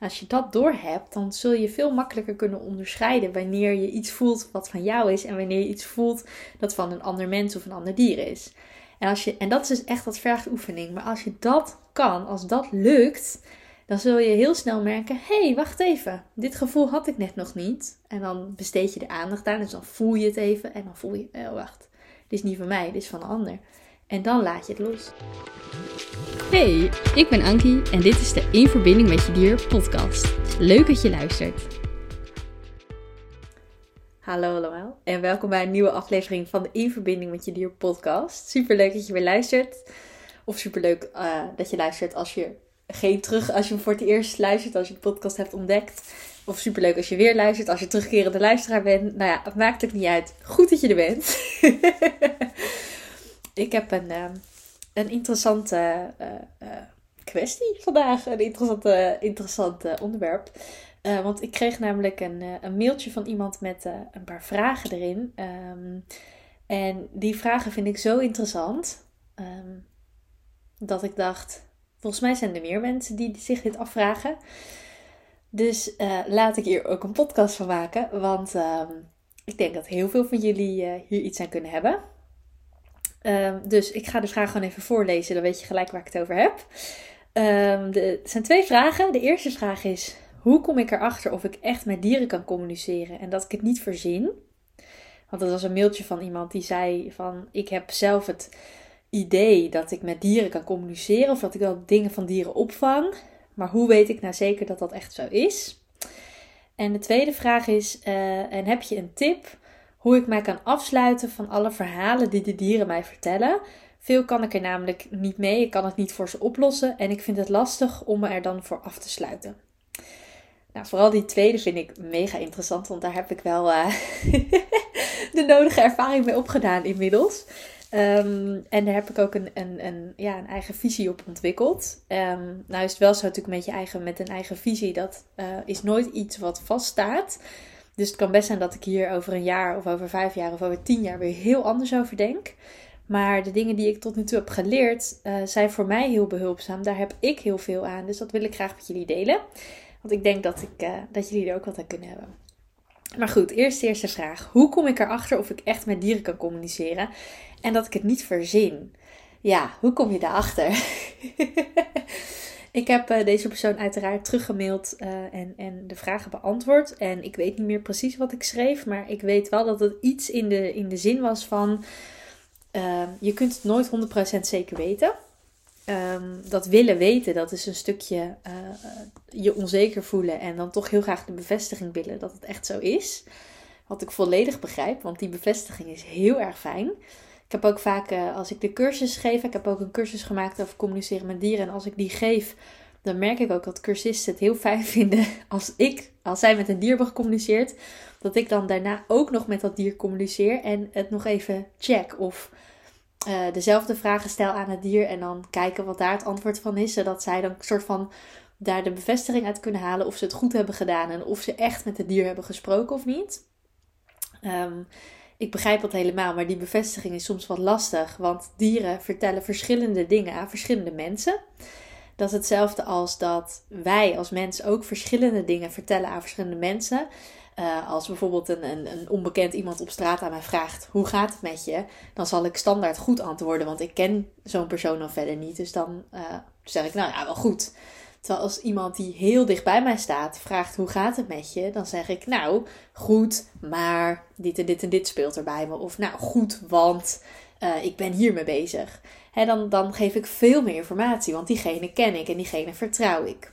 als je dat doorhebt, dan zul je veel makkelijker kunnen onderscheiden wanneer je iets voelt wat van jou is en wanneer je iets voelt dat van een ander mens of een ander dier is. En, als je, en dat is dus echt wat vergt oefening. Maar als je dat kan, als dat lukt, dan zul je heel snel merken: hé, hey, wacht even, dit gevoel had ik net nog niet. En dan besteed je de aandacht aan, dus dan voel je het even en dan voel je: oh, wacht, dit is niet van mij, dit is van een ander. En dan laat je het los. Hey, ik ben Ankie en dit is de In Verbinding met Je Dier podcast. Leuk dat je luistert. Hallo allemaal en welkom bij een nieuwe aflevering van de In Verbinding met Je Dier podcast. Super leuk dat je weer luistert. Of super leuk uh, dat je luistert als je geen terug, als je voor het eerst luistert, als je de podcast hebt ontdekt. Of super leuk als je weer luistert, als je terugkerende luisteraar bent. Nou ja, het maakt ook niet uit. Goed dat je er bent. ik heb een, uh, een interessante uh, kwestie vandaag. Een interessante, interessant onderwerp. want ik kreeg namelijk een, een mailtje van iemand met een paar vragen erin. Um, en die vragen vind ik zo interessant. Um, dat ik dacht, volgens mij zijn er meer mensen die zich dit afvragen. Dus laat ik hier ook een podcast van maken. Want ik denk dat heel veel van jullie hier iets aan kunnen hebben. Um, dus ik ga de vraag gewoon even voorlezen. Dan weet je gelijk waar ik het over heb. De, het zijn twee vragen. De eerste vraag is: hoe kom ik erachter of ik echt met dieren kan communiceren en dat ik het niet verzin? Want dat was een mailtje van iemand die zei van ik heb zelf het idee dat ik met dieren kan communiceren of dat ik wel dingen van dieren opvang. Maar hoe weet ik nou zeker dat dat echt zo is? En de tweede vraag is: uh, en heb je een tip hoe ik mij kan afsluiten van alle verhalen die de dieren mij vertellen? Veel kan ik er namelijk niet mee. Ik kan het niet voor ze oplossen en ik vind het lastig om me er dan voor af te sluiten. Nou, vooral die tweede vind ik mega interessant, want daar heb ik wel uh, de nodige ervaring mee opgedaan inmiddels. Um, en daar heb ik ook een, ja, een eigen visie op ontwikkeld. Um, nou is het wel zo natuurlijk met je eigen, met een eigen visie. Dat uh, is nooit iets wat vaststaat. Dus het kan best zijn dat ik hier over een jaar of over vijf jaar of over tien jaar weer heel anders over denk. Maar de dingen die ik tot nu toe heb geleerd uh, zijn voor mij heel behulpzaam. Daar heb ik heel veel aan. Dus dat wil ik graag met jullie delen. Want ik denk dat, ik, uh, dat jullie er ook wat aan kunnen hebben. Maar goed, eerst de eerste vraag. Hoe kom ik erachter of ik echt met dieren kan communiceren? en dat ik het niet verzin. Ja, hoe kom je daarachter? ik heb uh, deze persoon uiteraard teruggemaild uh, en, en de vragen beantwoord. En ik weet niet meer precies wat ik schreef, maar ik weet wel dat het iets in de, in de zin was van: uh, je kunt het nooit 100% zeker weten. Um, dat willen weten, dat is een stukje je onzeker voelen en dan toch heel graag de bevestiging willen dat het echt zo is. Wat ik volledig begrijp, want die bevestiging is heel erg fijn. Ik heb ook vaak, uh, als ik de cursus geef, ik heb ook een cursus gemaakt over communiceren met dieren. En als ik die geef, dan merk ik ook dat cursisten het heel fijn vinden als ik, als zij met een dier hebben gecommuniceerd, dat ik dan daarna ook nog met dat dier communiceer en het nog even check. Of uh, dezelfde vragen stel aan het dier en dan kijken wat daar het antwoord van is. Zodat zij dan een soort van daar de bevestiging uit kunnen halen of ze het goed hebben gedaan en of ze echt met het dier hebben gesproken of niet. Um, ik begrijp dat helemaal, maar die bevestiging is soms wat lastig. Want dieren vertellen verschillende dingen aan verschillende mensen. Dat is hetzelfde als dat wij als mensen ook verschillende dingen vertellen aan verschillende mensen. Uh, als bijvoorbeeld een, een, een, onbekend iemand op straat aan mij vraagt: Hoe gaat het met je? Dan zal ik standaard goed antwoorden, want ik ken zo'n persoon dan verder niet. Dus dan uh, zeg ik: Nou ja, wel goed. Terwijl als iemand die heel dicht bij mij staat vraagt hoe gaat het met je, dan zeg ik nou goed, maar dit en dit en dit speelt er bij me. Of nou goed, want uh, ik ben hiermee bezig. Dan, dan geef ik veel meer informatie, want diegene ken ik en diegene vertrouw ik.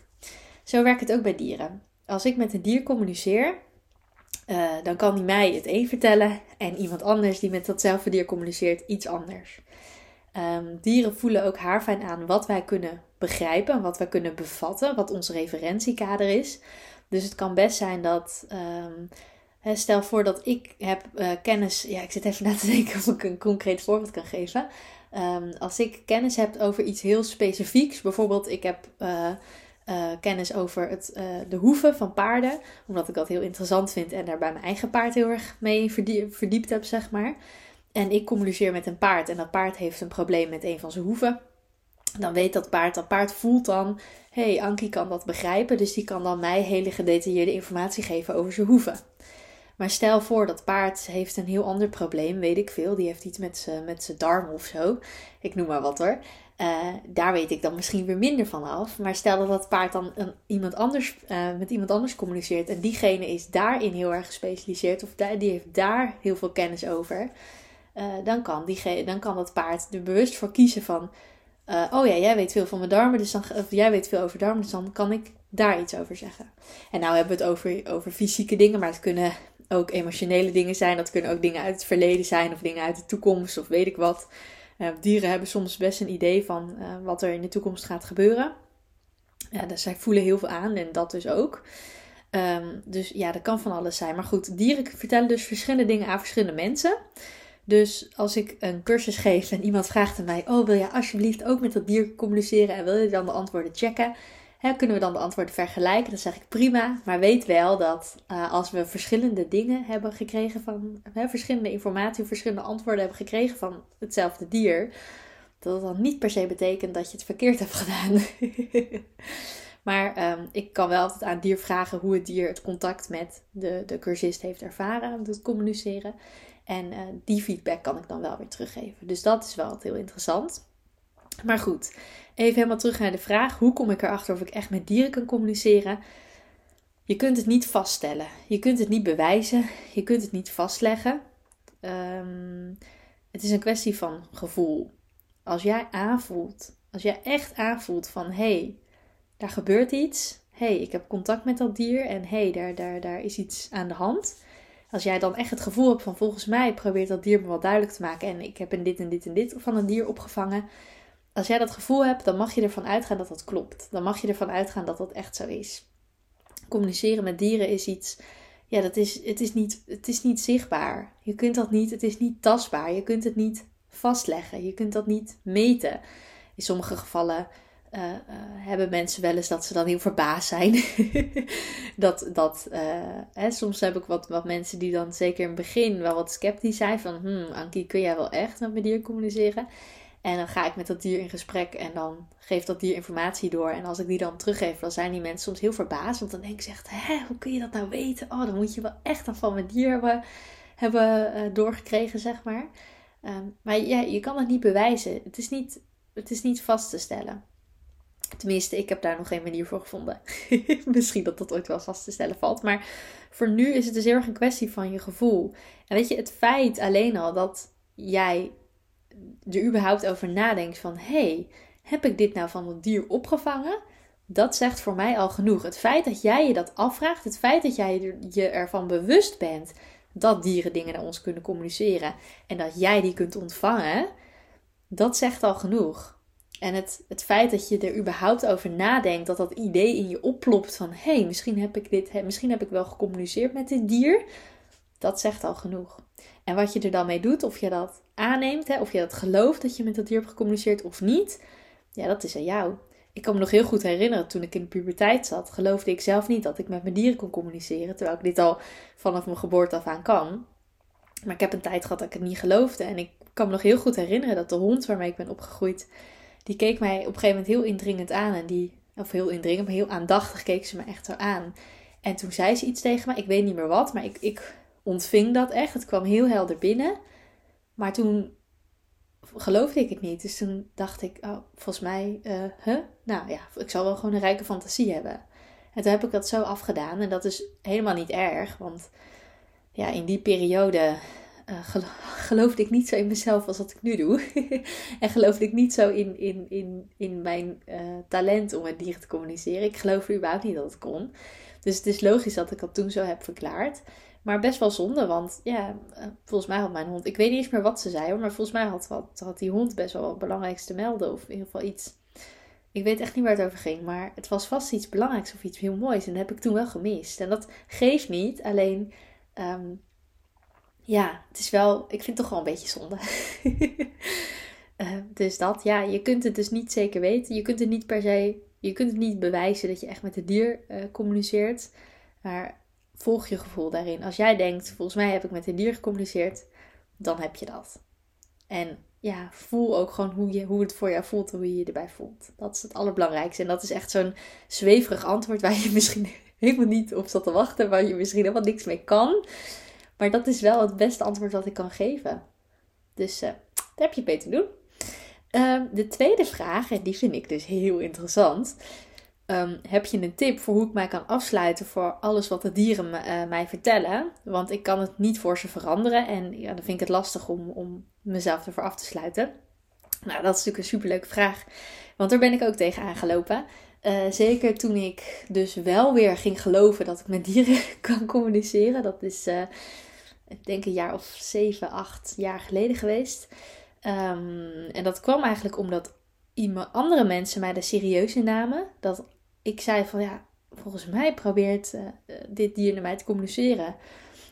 Zo werkt het ook bij dieren. Als ik met een dier communiceer, uh, dan kan die mij het een vertellen en iemand anders die met datzelfde dier communiceert iets anders. Um, dieren voelen ook haar fijn aan wat wij kunnen begrijpen, wat wij kunnen bevatten, wat ons referentiekader is. Dus het kan best zijn dat, um, stel voor dat ik heb uh, kennis, ja, ik zit even na te denken of ik een concreet voorbeeld kan geven. Um, als ik kennis heb over iets heel specifieks, bijvoorbeeld ik heb uh, uh, kennis over het, de hoeven van paarden, omdat ik dat heel interessant vind en daar bij mijn eigen paard heel erg mee verdiept heb, zeg maar. En ik communiceer met een paard en dat paard heeft een probleem met een van zijn hoeven Dan weet dat paard, dat paard voelt dan, hé, hey, Ankie kan dat begrijpen, dus die kan dan mij hele gedetailleerde informatie geven over zijn hoeven. Maar stel voor dat paard heeft een heel ander probleem, weet ik veel. Die heeft iets met zijn met darm of zo. Ik noem maar wat hoor. Uh, daar weet ik dan misschien weer minder van af. Maar stel dat dat paard dan een, iemand anders, uh, met iemand anders communiceert. En diegene is daarin heel erg gespecialiseerd. Of die heeft daar heel veel kennis over. Uh, dan, kan die, dan kan dat paard er bewust voor kiezen van... oh ja, jij weet veel van mijn darmen. Dus dan, jij weet veel over darmen. Dus dan kan ik daar iets over zeggen. En nou hebben we het over, over fysieke dingen. Maar het kunnen ook emotionele dingen zijn. Dat kunnen ook dingen uit het verleden zijn. Of dingen uit de toekomst. Of weet ik wat. Uh, dieren hebben soms best een idee van wat er in de toekomst gaat gebeuren. Ja, dus zij voelen heel veel aan en dat dus ook. Um, dus ja, dat kan van alles zijn. Maar goed, dieren vertellen dus verschillende dingen aan verschillende mensen. Dus als ik een cursus geef en iemand vraagt aan mij: Oh, wil je alsjeblieft ook met dat dier communiceren en wil je dan de antwoorden checken? Hè, kunnen we dan de antwoorden vergelijken? Dan zeg ik prima. Maar weet wel dat uh, als we verschillende dingen hebben gekregen van hè, verschillende informatie, verschillende antwoorden hebben gekregen van hetzelfde dier, dat het dan niet per se betekent dat je het verkeerd hebt gedaan. maar um, ik kan wel altijd aan het dier vragen hoe het dier het contact met de, de cursist heeft ervaren, het communiceren. En uh, die feedback kan ik dan wel weer teruggeven. Dus dat is wel heel interessant. Maar goed, even helemaal terug naar de vraag: hoe kom ik erachter of ik echt met dieren kan communiceren? Je kunt het niet vaststellen. Je kunt het niet bewijzen. Je kunt het niet vastleggen. Um, het is een kwestie van gevoel. Als jij aanvoelt, als jij echt aanvoelt van hé, hey, daar gebeurt iets. Hé, hey, ik heb contact met dat dier en hé, hey, daar, daar, daar is iets aan de hand. Als jij dan echt het gevoel hebt van volgens mij probeert dat dier me wat duidelijk te maken en ik heb een dit en dit en dit van een dier opgevangen, als jij dat gevoel hebt, dan mag je ervan uitgaan dat dat klopt. Dan mag je ervan uitgaan dat dat echt zo is. Communiceren met dieren is iets, ja, dat is, het, is niet, het is niet zichtbaar. Je kunt dat niet, het is niet tastbaar. Je kunt het niet vastleggen. Je kunt dat niet meten. In sommige gevallen uh, uh, hebben mensen wel eens dat ze dan heel verbaasd zijn. dat, dat uh, hè, soms heb ik wat, wat mensen die dan zeker in het begin wel wat sceptisch zijn. Van, hmm, Ankie, kun jij wel echt met mijn dier communiceren? En dan ga ik met dat dier in gesprek en dan geeft dat dier informatie door. En als ik die dan teruggeef, dan zijn die mensen soms heel verbaasd. Want dan denk ik echt, hè, hoe kun je dat nou weten? Oh, dan moet je wel echt dan van mijn dier hebben, hebben doorgekregen, zeg maar. Um, maar ja, je kan het niet bewijzen. Het is niet, het is niet vast te stellen. Tenminste, ik heb daar nog geen manier voor gevonden. Misschien dat dat ooit wel vast te stellen valt. Maar voor nu is het dus heel erg een kwestie van je gevoel. En weet je, het feit alleen al dat jij er überhaupt over nadenkt van hey, heb ik dit nou van het dier opgevangen? Dat zegt voor mij al genoeg. Het feit dat jij je dat afvraagt, het feit dat jij je ervan bewust bent dat dieren dingen naar ons kunnen communiceren en dat jij die kunt ontvangen, dat zegt al genoeg. En het, het feit dat je er überhaupt over nadenkt, dat dat idee in je oplopt van hé, hey, misschien heb ik dit, misschien heb ik wel gecommuniceerd met dit dier, dat zegt al genoeg. En wat je er dan mee doet, of je dat aanneemt, hè, of je dat gelooft dat je met dat dier hebt gecommuniceerd of niet, ja, dat is aan jou. Ik kan me nog heel goed herinneren, toen ik in de puberteit zat, geloofde ik zelf niet dat ik met mijn dieren kon communiceren, terwijl ik dit al vanaf mijn geboorte af aan kan. Maar ik heb een tijd gehad dat ik het niet geloofde. En ik kan me nog heel goed herinneren dat de hond waarmee ik ben opgegroeid, die keek mij op een gegeven moment heel indringend aan. En die, of heel indringend, maar heel aandachtig keek ze me echt zo aan. En toen zei ze iets tegen me, ik weet niet meer wat, maar ik, ik ontving dat echt. Het kwam heel helder binnen. Maar toen geloofde ik het niet. Dus toen dacht ik, oh, volgens mij, uh, huh? nou ja, ik zal wel gewoon een rijke fantasie hebben. En toen heb ik dat zo afgedaan. En dat is helemaal niet erg. Want ja, in die periode uh, geloofde ik niet zo in mezelf als wat ik nu doe. en geloofde ik niet zo in, in, in, in mijn uh, talent om met dieren te communiceren. Ik geloofde überhaupt niet dat het kon. Dus het is logisch dat ik dat toen zo heb verklaard. Maar best wel zonde, want ja, eh, volgens mij had mijn hond... Ik weet niet eens meer wat ze zei maar volgens mij had, had, had die hond best wel wat belangrijks te melden. Of in ieder geval iets... Ik weet echt niet waar het over ging, maar het was vast iets belangrijks of iets heel moois. En dat heb ik toen wel gemist. En dat geeft niet, alleen... Um, ja, het is wel... Ik vind het toch wel een beetje zonde. uh, dus dat, ja, je kunt het dus niet zeker weten. Je kunt het niet per se... Je kunt het niet bewijzen dat je echt met het dier uh, communiceert. Maar volg je gevoel daarin. Als jij denkt, volgens mij heb ik met een dier gecommuniceerd, dan heb je dat. En ja, voel ook gewoon hoe, je, hoe het voor jou voelt en hoe je je erbij voelt. Dat is het allerbelangrijkste. En dat is echt zo'n zweverig antwoord waar je misschien helemaal niet op zat te wachten, waar je misschien helemaal niks mee kan. Maar dat is wel het beste antwoord wat ik kan geven. Dus uh, daar heb je beter doen. Ehm, de tweede vraag, en die vind ik dus heel interessant. Ehm, heb je een tip voor hoe ik mij kan afsluiten voor alles wat de dieren uh, mij vertellen? Want ik kan het niet voor ze veranderen en ja, dan vind ik het lastig om, om mezelf ervoor af te sluiten. Nou, dat is natuurlijk een superleuke vraag, want daar ben ik ook tegen aangelopen. Uh, zeker toen ik dus wel weer ging geloven dat ik met dieren kan communiceren. Dat is, ik denk, een jaar of zeven, acht jaar geleden geweest. Um, en dat kwam eigenlijk omdat andere mensen mij daar serieus in namen. Dat ik zei van ja, volgens mij probeert uh, dit dier naar mij te communiceren.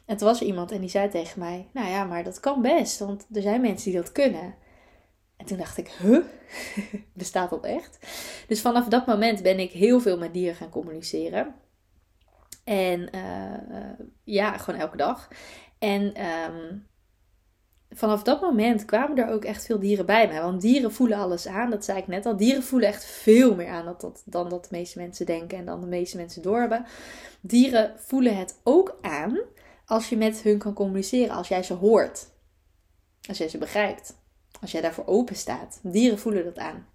En toen was iemand en die zei tegen mij: Nou ja, maar dat kan best, want er zijn mensen die dat kunnen. En toen dacht ik: Huh? Bestaat dat echt? Dus vanaf dat moment ben ik heel veel met dieren gaan communiceren. En uh, ja, gewoon elke dag. En um, vanaf dat moment kwamen er ook echt veel dieren bij mij. Want dieren voelen alles aan, dat zei ik net al. Dieren voelen echt veel meer aan dat, dan dat de meeste mensen denken en dan de meeste mensen doorhebben. Dieren voelen het ook aan als je met hun kan communiceren, als jij ze hoort. Als jij ze begrijpt. Als jij daarvoor open staat. Dieren voelen dat aan.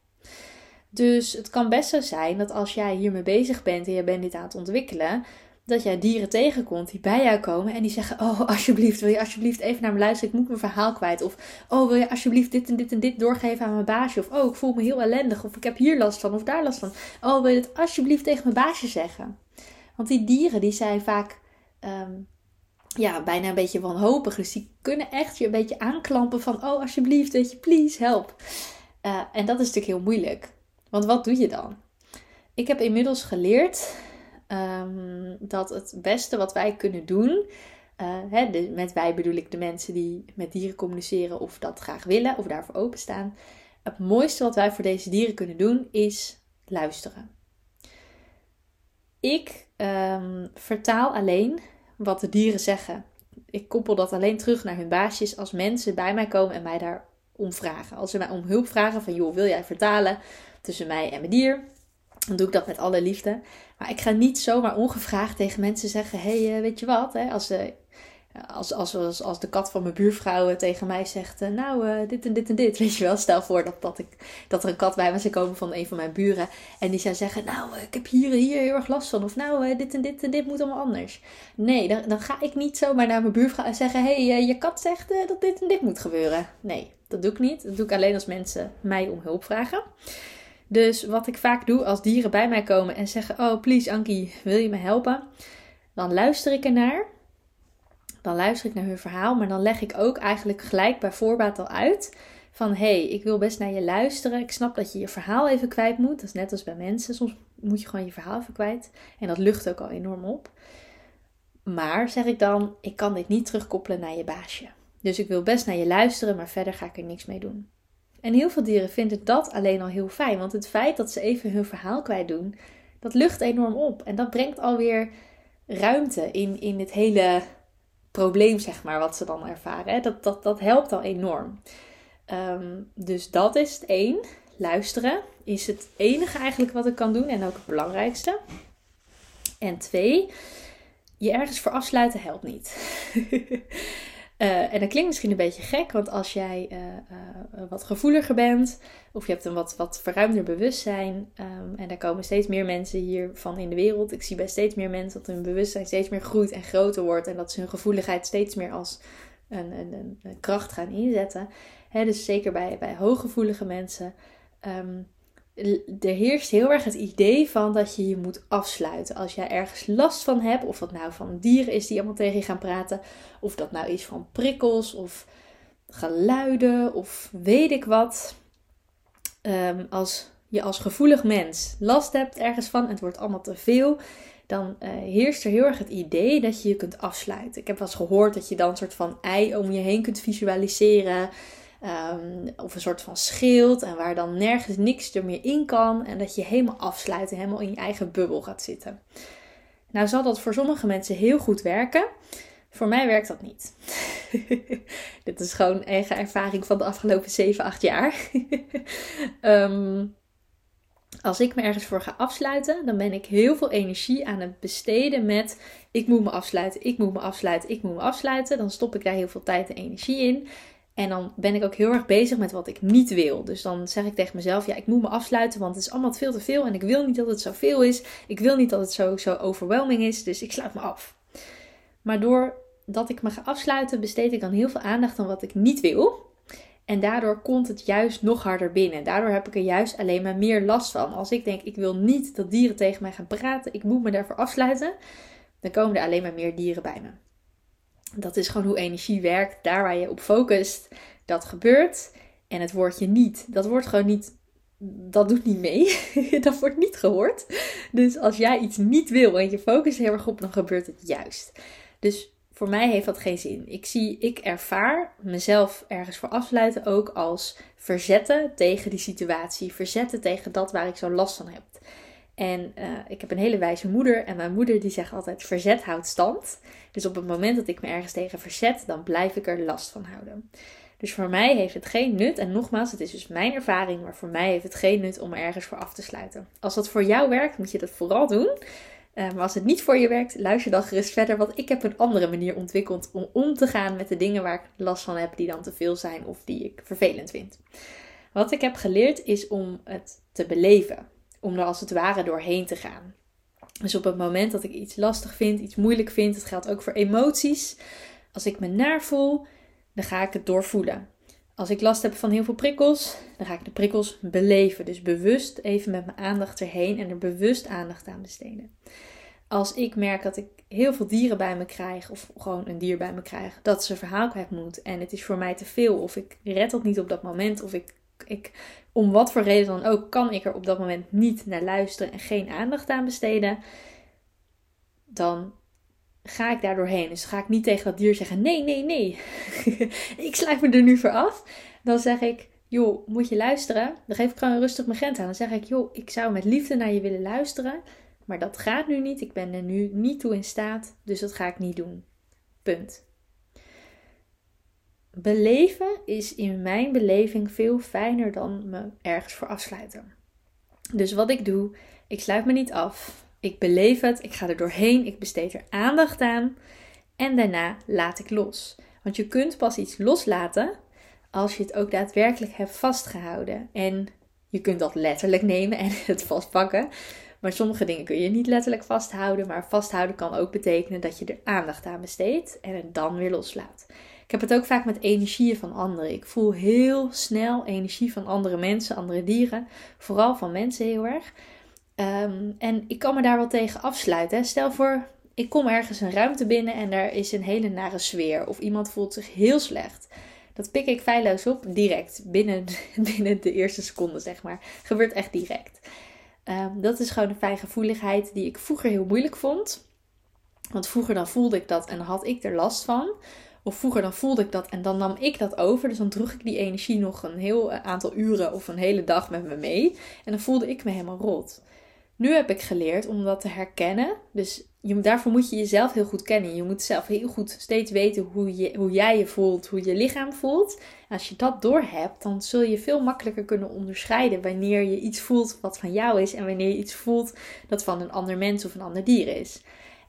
Dus het kan best zo zijn dat als jij hiermee bezig bent en je bent dit aan het ontwikkelen, dat jij dieren tegenkomt die bij jou komen en die zeggen: Oh, alsjeblieft, wil je alsjeblieft even naar me luisteren? Ik moet mijn verhaal kwijt. Of Oh, wil je alsjeblieft dit en dit en dit doorgeven aan mijn baasje? Of Oh, ik voel me heel ellendig. Of ik heb hier last van of daar last van. Oh, wil je het alsjeblieft tegen mijn baasje zeggen? Want die dieren die zijn vaak ehm, ja, bijna een beetje wanhopig. Dus die kunnen echt je een beetje aanklampen van: Oh, alsjeblieft, weet je, please help. Uh, en dat is natuurlijk heel moeilijk. Want wat doe je dan? Ik heb inmiddels geleerd um, dat het beste wat wij kunnen doen, uh, hè, met wij bedoel ik de mensen die met dieren communiceren of dat graag willen of daarvoor openstaan. Het mooiste wat wij voor deze dieren kunnen doen is luisteren. Ik um, vertaal alleen wat de dieren zeggen. Ik koppel dat alleen terug naar hun baasjes als mensen bij mij komen en mij daar om vragen. Als ze mij om hulp vragen van joh, wil jij vertalen tussen mij en mijn dier? Dan doe ik dat met alle liefde. Maar ik ga niet zomaar ongevraagd tegen mensen zeggen: hey, uh, weet je wat? Hè? Als, als, als, als, de kat van mijn buurvrouw tegen mij zegt: Nou, dit en dit en dit. Weet je wel, stel voor dat, dat, ik, dat er een kat bij me zou komen van een van mijn buren. En die zou zeggen: Nou, ik heb hier, hier heel erg last van. Of nou, dit en dit en dit moet allemaal anders. Nee, dan, dan ga ik niet zomaar naar mijn buurvrouw en zeggen: hey, je kat zegt dat dit en dit moet gebeuren. Nee, dat doe ik niet. Dat doe ik alleen als mensen mij om hulp vragen. Dus wat ik vaak doe als dieren bij mij komen en zeggen: Oh, please, Ankie, wil je me helpen? Dan luister ik ernaar. Dan luister ik naar hun verhaal, maar dan leg ik ook eigenlijk gelijk bij voorbaat al uit van hey, ik wil best naar je luisteren. Ik snap dat je je verhaal even kwijt moet. Dat is net als bij mensen. Soms moet je gewoon je verhaal even kwijt. En dat lucht ook al enorm op. Maar zeg ik dan, ik kan dit niet terugkoppelen naar je baasje. Dus ik wil best naar je luisteren, maar verder ga ik er niks mee doen. En heel veel dieren vinden dat alleen al heel fijn. Want het feit dat ze even hun verhaal kwijt doen, dat lucht enorm op. En dat brengt alweer ruimte in, in het hele probleem, zeg maar, wat ze dan ervaren. Dat, dat, dat helpt al enorm. Um, dus dat is het één. Luisteren is het enige eigenlijk wat ik kan doen en ook het belangrijkste. En twee, je ergens voor afsluiten helpt niet. Uh, en dat klinkt misschien een beetje gek, want als jij uh, uh, wat gevoeliger bent, of je hebt een wat, wat verruimder bewustzijn, um, en daar komen steeds meer mensen hiervan in de wereld. Ik zie bij steeds meer mensen dat hun bewustzijn steeds meer groeit en groter wordt, en dat ze hun gevoeligheid steeds meer als een, een, een kracht gaan inzetten. Dus zeker bij, bij hooggevoelige mensen. Um, er heerst heel erg het idee van dat je je moet afsluiten. Als jij ergens last van hebt, of dat nou van dieren is die allemaal tegen je gaan praten, of dat nou is van prikkels of geluiden of weet ik wat. Um, als je als gevoelig mens last hebt ergens van en het wordt allemaal te veel, dan uh, heerst er heel erg het idee dat je je kunt afsluiten. Ik heb wel eens gehoord dat je dan een soort van ei om je heen kunt visualiseren. Um, of een soort van schild. En waar dan nergens niks er meer in kan. En dat je helemaal afsluit en helemaal in je eigen bubbel gaat zitten. Nou zal dat voor sommige mensen heel goed werken. Voor mij werkt dat niet. Dit is gewoon eigen ervaring van de afgelopen 7, 8 jaar. Ehm, als ik me ergens voor ga afsluiten, dan ben ik heel veel energie aan het besteden met ik moet me afsluiten, ik moet me afsluiten, ik moet me afsluiten. Dan stop ik daar heel veel tijd en energie in. En dan ben ik ook heel erg bezig met wat ik niet wil. Dus dan zeg ik tegen mezelf: ja, ik moet me afsluiten, want het is allemaal veel te veel. En ik wil niet dat het zoveel is. Ik wil niet dat het zo, zo overwhelming is. Dus ik sluit me af. Maar doordat ik me ga afsluiten, besteed ik dan heel veel aandacht aan wat ik niet wil. En daardoor komt het juist nog harder binnen. Daardoor heb ik er juist alleen maar meer last van. Als ik denk, ik wil niet dat dieren tegen mij gaan praten, ik moet me daarvoor afsluiten, dan komen er alleen maar meer dieren bij me. Dat is gewoon hoe energie werkt. Daar waar je op focust, dat gebeurt. En het woordje niet, dat wordt gewoon niet, dat doet niet mee. dat wordt niet gehoord. Dus als jij iets niet wil en je focust heel erg op, dan gebeurt het juist. Dus voor mij heeft dat geen zin. Ik zie, ik ervaar mezelf ergens voor afsluiten ook als verzetten tegen die situatie. Verzetten tegen dat waar ik zo last van heb. En uh, ik heb een hele wijze moeder. En mijn moeder die zegt altijd: verzet houdt stand. Dus op het moment dat ik me ergens tegen verzet, dan blijf ik er last van houden. Dus voor mij heeft het geen nut. En nogmaals, het is dus mijn ervaring. Maar voor mij heeft het geen nut om ergens voor af te sluiten. Als dat voor jou werkt, moet je dat vooral doen. Uh, maar als het niet voor je werkt, luister dan gerust verder. Want ik heb een andere manier ontwikkeld om om te gaan met de dingen waar ik last van heb, die dan te veel zijn of die ik vervelend vind. Wat ik heb geleerd is om het te beleven om er als het ware doorheen te gaan. Dus op het moment dat ik iets lastig vind, iets moeilijk vind, dat geldt ook voor emoties. Als ik me naar voel, dan ga ik het doorvoelen. Als ik last heb van heel veel prikkels, dan ga ik de prikkels beleven. Dus bewust even met mijn aandacht erheen en er bewust aandacht aan besteden. Als ik merk dat ik heel veel dieren bij me krijg, of gewoon een dier bij me krijg, dat ze verhaal kwijt moet en het is voor mij te veel, of ik red het niet op dat moment, of ik ik, om wat voor reden dan ook, kan ik er op dat moment niet naar luisteren en geen aandacht aan besteden. Dan ga ik daar doorheen. Dus ga ik niet tegen dat dier zeggen: nee, nee, nee. ik sluit me er nu voor af. Dan zeg ik: joh, moet je luisteren? Dan geef ik gewoon rustig mijn grens aan. Dan zeg ik: joh, ik zou met liefde naar je willen luisteren. Maar dat gaat nu niet. Ik ben er nu niet toe in staat. Dus dat ga ik niet doen. Punt. Beleven is in mijn beleving veel fijner dan me ergens voor afsluiten. Dus wat ik doe, ik sluit me niet af. Ik beleef het, ik ga er doorheen, ik besteed er aandacht aan en daarna laat ik los. Want je kunt pas iets loslaten als je het ook daadwerkelijk hebt vastgehouden. En je kunt dat letterlijk nemen en het vastpakken. Maar sommige dingen kun je niet letterlijk vasthouden. Maar vasthouden kan ook betekenen dat je er aandacht aan besteedt en het dan weer loslaat. Ik heb het ook vaak met energieën van anderen. Ik voel heel snel energie van andere mensen, andere dieren. Vooral van mensen heel erg. Ehm, en ik kan me daar wel tegen afsluiten. Stel voor, ik kom ergens een ruimte binnen en daar is een hele nare sfeer. Of iemand voelt zich heel slecht. Dat pik ik feilloos op, direct. Binnen, binnen de eerste seconde, zeg maar. Gebeurt echt direct. Ehm, dat is gewoon een fijngevoeligheid die ik vroeger heel moeilijk vond. Want vroeger dan voelde ik dat en had ik er last van. Of vroeger dan voelde ik dat en dan nam ik dat over. Dus dan droeg ik die energie nog een heel eh, aantal uren of een hele dag met me mee. En dan voelde ik me helemaal rot. Nu heb ik geleerd om dat te herkennen. Dus je, daarvoor moet je jezelf heel goed kennen. Je moet zelf heel goed steeds weten hoe, je, hoe jij je voelt, hoe je lichaam voelt. als je dat doorhebt, dan zul je veel makkelijker kunnen onderscheiden wanneer je iets voelt wat van jou is en wanneer je iets voelt dat van een ander mens of een ander dier is.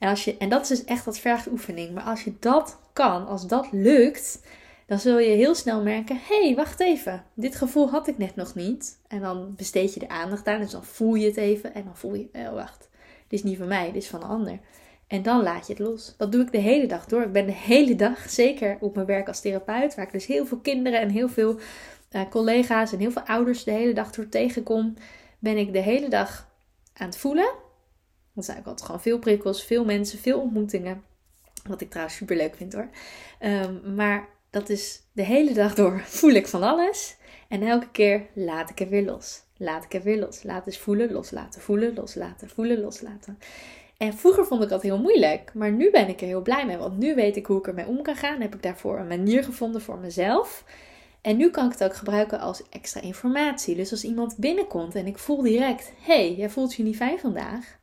En, als je, en dat is dus echt wat vergt oefening. Maar als je dat kan, als dat lukt, dan zul je heel snel merken: hé, hey, wacht even, dit gevoel had ik net nog niet. En dan besteed je de aandacht aan, dus dan voel je het even en dan voel je: oh, wacht, dit is niet van mij, dit is van een ander. En dan laat je het los. Dat doe ik de hele dag door. Ik ben de hele dag, zeker op mijn werk als therapeut, waar ik dus heel veel kinderen en heel veel uh, collega's en heel veel ouders de hele dag door tegenkom, ben ik de hele dag aan het voelen. Dat zijn ook altijd gewoon veel prikkels, veel mensen, veel ontmoetingen. Wat ik trouwens super leuk vind hoor. Ehm, maar dat is de hele dag door voel ik van alles. En elke keer laat ik er weer los. Laat ik er weer los. Laat eens voelen, loslaten, voelen, loslaten, voelen, loslaten. En vroeger vond ik dat heel moeilijk. Maar nu ben ik er heel blij mee. Want nu weet ik hoe ik ermee om kan gaan. Heb ik daarvoor een manier gevonden voor mezelf. En nu kan ik het ook gebruiken als extra informatie. Dus als iemand binnenkomt en ik voel direct: hé, hey, jij voelt je niet fijn vandaag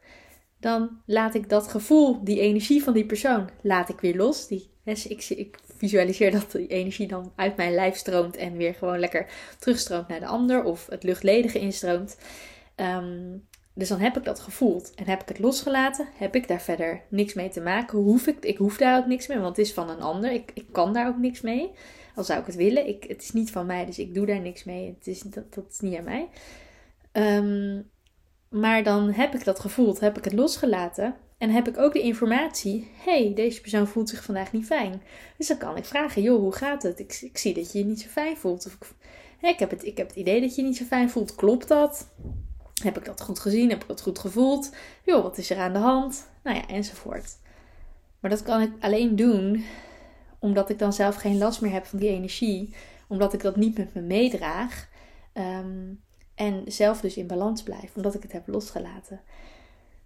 dan laat ik dat gevoel, die energie van die persoon, laat ik weer los. Die, ik, ik visualiseer dat die energie dan uit mijn lijf stroomt en weer gewoon lekker terugstroomt naar de ander of het luchtledige instroomt. Ehm, dus dan heb ik dat gevoeld en heb ik het losgelaten. Heb ik daar verder niks mee te maken. Hoef ik, ik hoef daar ook niks mee, want het is van een ander. Ik, ik kan daar ook niks mee. Al zou ik het willen. Ik, het is niet van mij, dus ik doe daar niks mee. Het is, dat, is niet aan mij. Um, maar dan heb ik dat gevoeld, heb ik het losgelaten. En heb ik ook de informatie: hey, deze persoon voelt zich vandaag niet fijn. Dus dan kan ik vragen: joh, hoe gaat het? Ik, ik zie dat je je niet zo fijn voelt. Of ik, ik, heb het, ik heb het idee dat je je niet zo fijn voelt. Klopt dat? Heb ik dat goed gezien? Heb ik dat goed gevoeld? Joh, wat is er aan de hand? Nou ja, enzovoort. Maar dat kan ik alleen doen omdat ik dan zelf geen last meer heb van die energie. Omdat ik dat niet met me meedraag. Um, en zelf dus in balans blijf, omdat ik het heb losgelaten.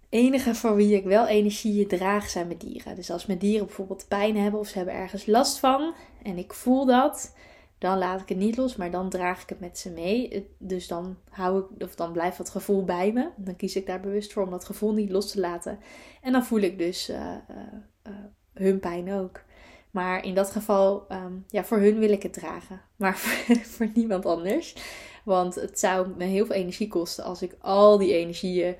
Enige voor wie ik wel energieën draag zijn mijn dieren. Dus als mijn dieren bijvoorbeeld pijn hebben of ze hebben ergens last van en ik voel dat, dan laat ik het niet los, maar dan draag ik het met ze mee. Dus dan hou ik, of dan blijft dat gevoel bij me. Dan kies ik daar bewust voor om dat gevoel niet los te laten. En dan voel ik dus uh, uh, hun pijn ook. Maar in dat geval, um, ja, voor hun wil ik het dragen. Maar voor, niemand anders. Want het zou me heel veel energie kosten als ik al die energieën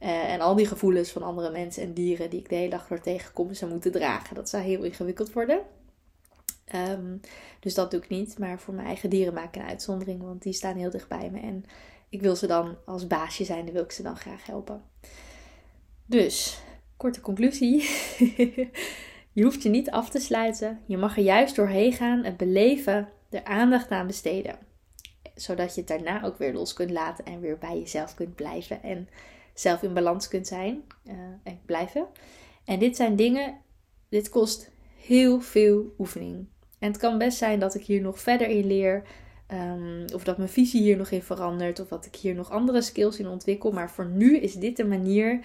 uh, en al die gevoelens van andere mensen en dieren die ik de hele dag door tegenkom zou moeten dragen. Dat zou heel ingewikkeld worden. Um, dus dat doe ik niet. Maar voor mijn eigen dieren maak ik een uitzondering, want die staan heel dicht bij me. En ik wil ze dan als baasje zijn, dan wil ik ze dan graag helpen. Dus, korte conclusie. je hoeft je niet af te sluiten. Je mag er juist doorheen gaan en beleven, er aandacht aan besteden zodat je het daarna ook weer los kunt laten en weer bij jezelf kunt blijven. En zelf in balans kunt zijn uh, en blijven. En dit zijn dingen, dit kost heel veel oefening. En het kan best zijn dat ik hier nog verder in leer. Um, of dat mijn visie hier nog in verandert. Of dat ik hier nog andere skills in ontwikkel. Maar voor nu is dit de manier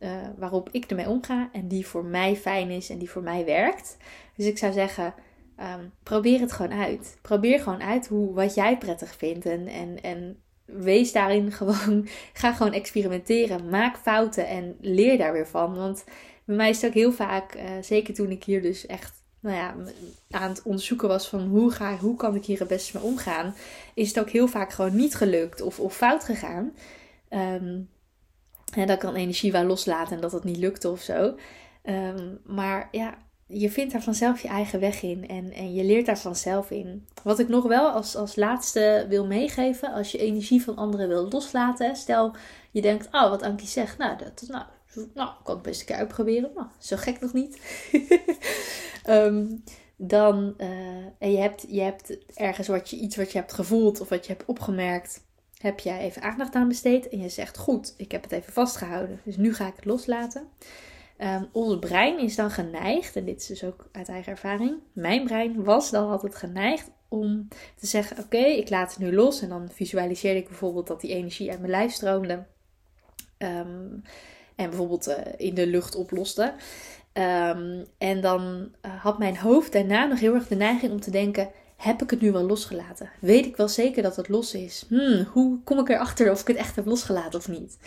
uh, waarop ik ermee omga. En die voor mij fijn is en die voor mij werkt. Dus ik zou zeggen, Um, probeer het gewoon uit. Probeer gewoon uit hoe, wat jij prettig vindt. En, en, en wees daarin gewoon. Ga gewoon experimenteren. Maak fouten en leer daar weer van. Want bij mij is het ook heel vaak, uh, zeker toen ik hier dus echt nou ja, aan het onderzoeken was van hoe, ga, hoe kan ik hier het beste mee omgaan, is het ook heel vaak gewoon niet gelukt of, of fout gegaan. Um, en dat kan energie wel loslaten en dat het niet lukte of zo. Um, maar ja, je vindt daar vanzelf je eigen weg in en, en je leert daar vanzelf in. Wat ik nog wel als, als laatste wil meegeven, als je energie van anderen wil loslaten. Stel je denkt, oh wat Ankie zegt, nou dat nou, nou kan ik best een keer uitproberen. Nou, zo gek nog niet. um, dan, uh, en je hebt, je hebt ergens wat je, iets wat je hebt gevoeld of wat je hebt opgemerkt, heb jij even aandacht aan besteed. En je zegt, goed, ik heb het even vastgehouden, dus nu ga ik het loslaten. Um, ons brein is dan geneigd, en dit is dus ook uit eigen ervaring, mijn brein was dan altijd geneigd om te zeggen: Oké, ik laat het nu los. En dan visualiseerde ik bijvoorbeeld dat die energie uit mijn lijf stroomde. Um, en bijvoorbeeld uh, in de lucht oploste. Um, en dan uh, had mijn hoofd daarna nog heel erg de neiging om te denken: heb ik het nu wel losgelaten? Weet ik wel zeker dat het los is? Hmm, hoe kom ik erachter of ik het echt heb losgelaten of niet?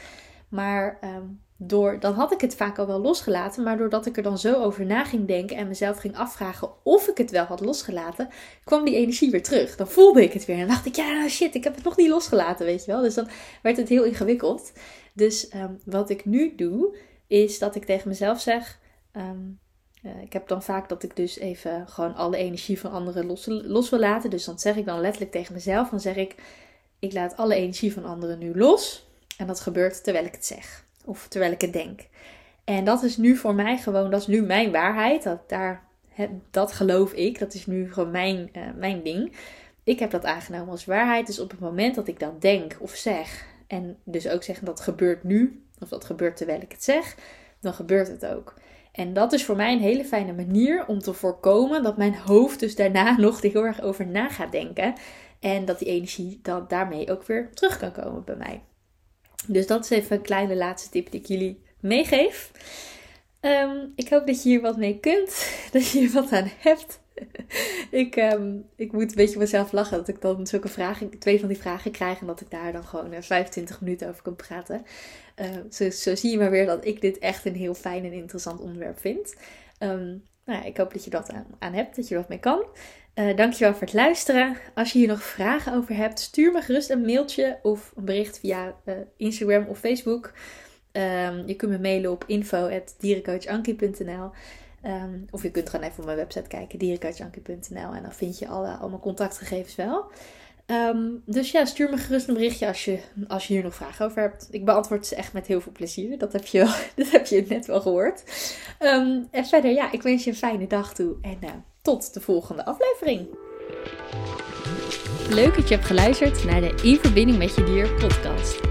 Maar um, door, dan had ik het vaak al wel losgelaten. Maar doordat ik er dan zo over na ging denken en mezelf ging afvragen of ik het wel had losgelaten, kwam die energie weer terug. Dan voelde ik het weer en dacht ik, ja, nou shit, ik heb het nog niet losgelaten, weet je wel. Dus dan werd het heel ingewikkeld. Dus um, wat ik nu doe, is dat ik tegen mezelf zeg. Um, uh, ik heb dan vaak dat ik dus even gewoon alle energie van anderen los, los wil laten. Dus dan zeg ik dan letterlijk tegen mezelf: dan zeg ik, ik laat alle energie van anderen nu los. En dat gebeurt terwijl ik het zeg. Of terwijl ik het denk. En dat is nu voor mij gewoon, dat is nu mijn waarheid. Dat, daar, dat geloof ik. Dat is nu gewoon mijn, uh, mijn ding. Ik heb dat aangenomen als waarheid. Dus op het moment dat ik dat denk of zeg. En dus ook zeggen dat gebeurt nu. Of dat gebeurt terwijl ik het zeg. Dan gebeurt het ook. En dat is voor mij een hele fijne manier om te voorkomen dat mijn hoofd dus daarna nog er heel erg over na gaat denken. En dat die energie dan daarmee ook weer terug kan komen bij mij. Dus dat is even een kleine laatste tip die ik jullie meegeef. Um, ik hoop dat je hier wat mee kunt, dat je hier wat aan hebt. ik, um, ik moet een beetje mezelf lachen dat ik dan zulke vragen, twee van die vragen krijg en dat ik daar dan gewoon 25 eh, minuten over kan praten. Uh, zo, zo, zie je maar weer dat ik dit echt een heel fijn en interessant onderwerp vind. Um, nou ja, ik hoop dat je dat aan, hebt, dat je wat mee kan. Uh, dankjewel voor het luisteren. Als je hier nog vragen over hebt, stuur me gerust een mailtje of een bericht via uh, Instagram of Facebook. Je kunt me mailen op info.dierencoachankie.nl um, Of je kunt gewoon even op mijn website kijken, dierencoachankie.nl En dan vind je alle, al mijn contactgegevens wel. Um, dus ja, stuur me gerust een berichtje als je, als je hier nog vragen over hebt. Ik beantwoord ze echt met heel veel plezier. Dat heb je, dat heb je net wel gehoord. Um, en verder, ja, ik wens je een fijne dag toe. En uh, tot de volgende aflevering. Leuk dat je hebt geluisterd naar de In Verbinding met Je Dier podcast.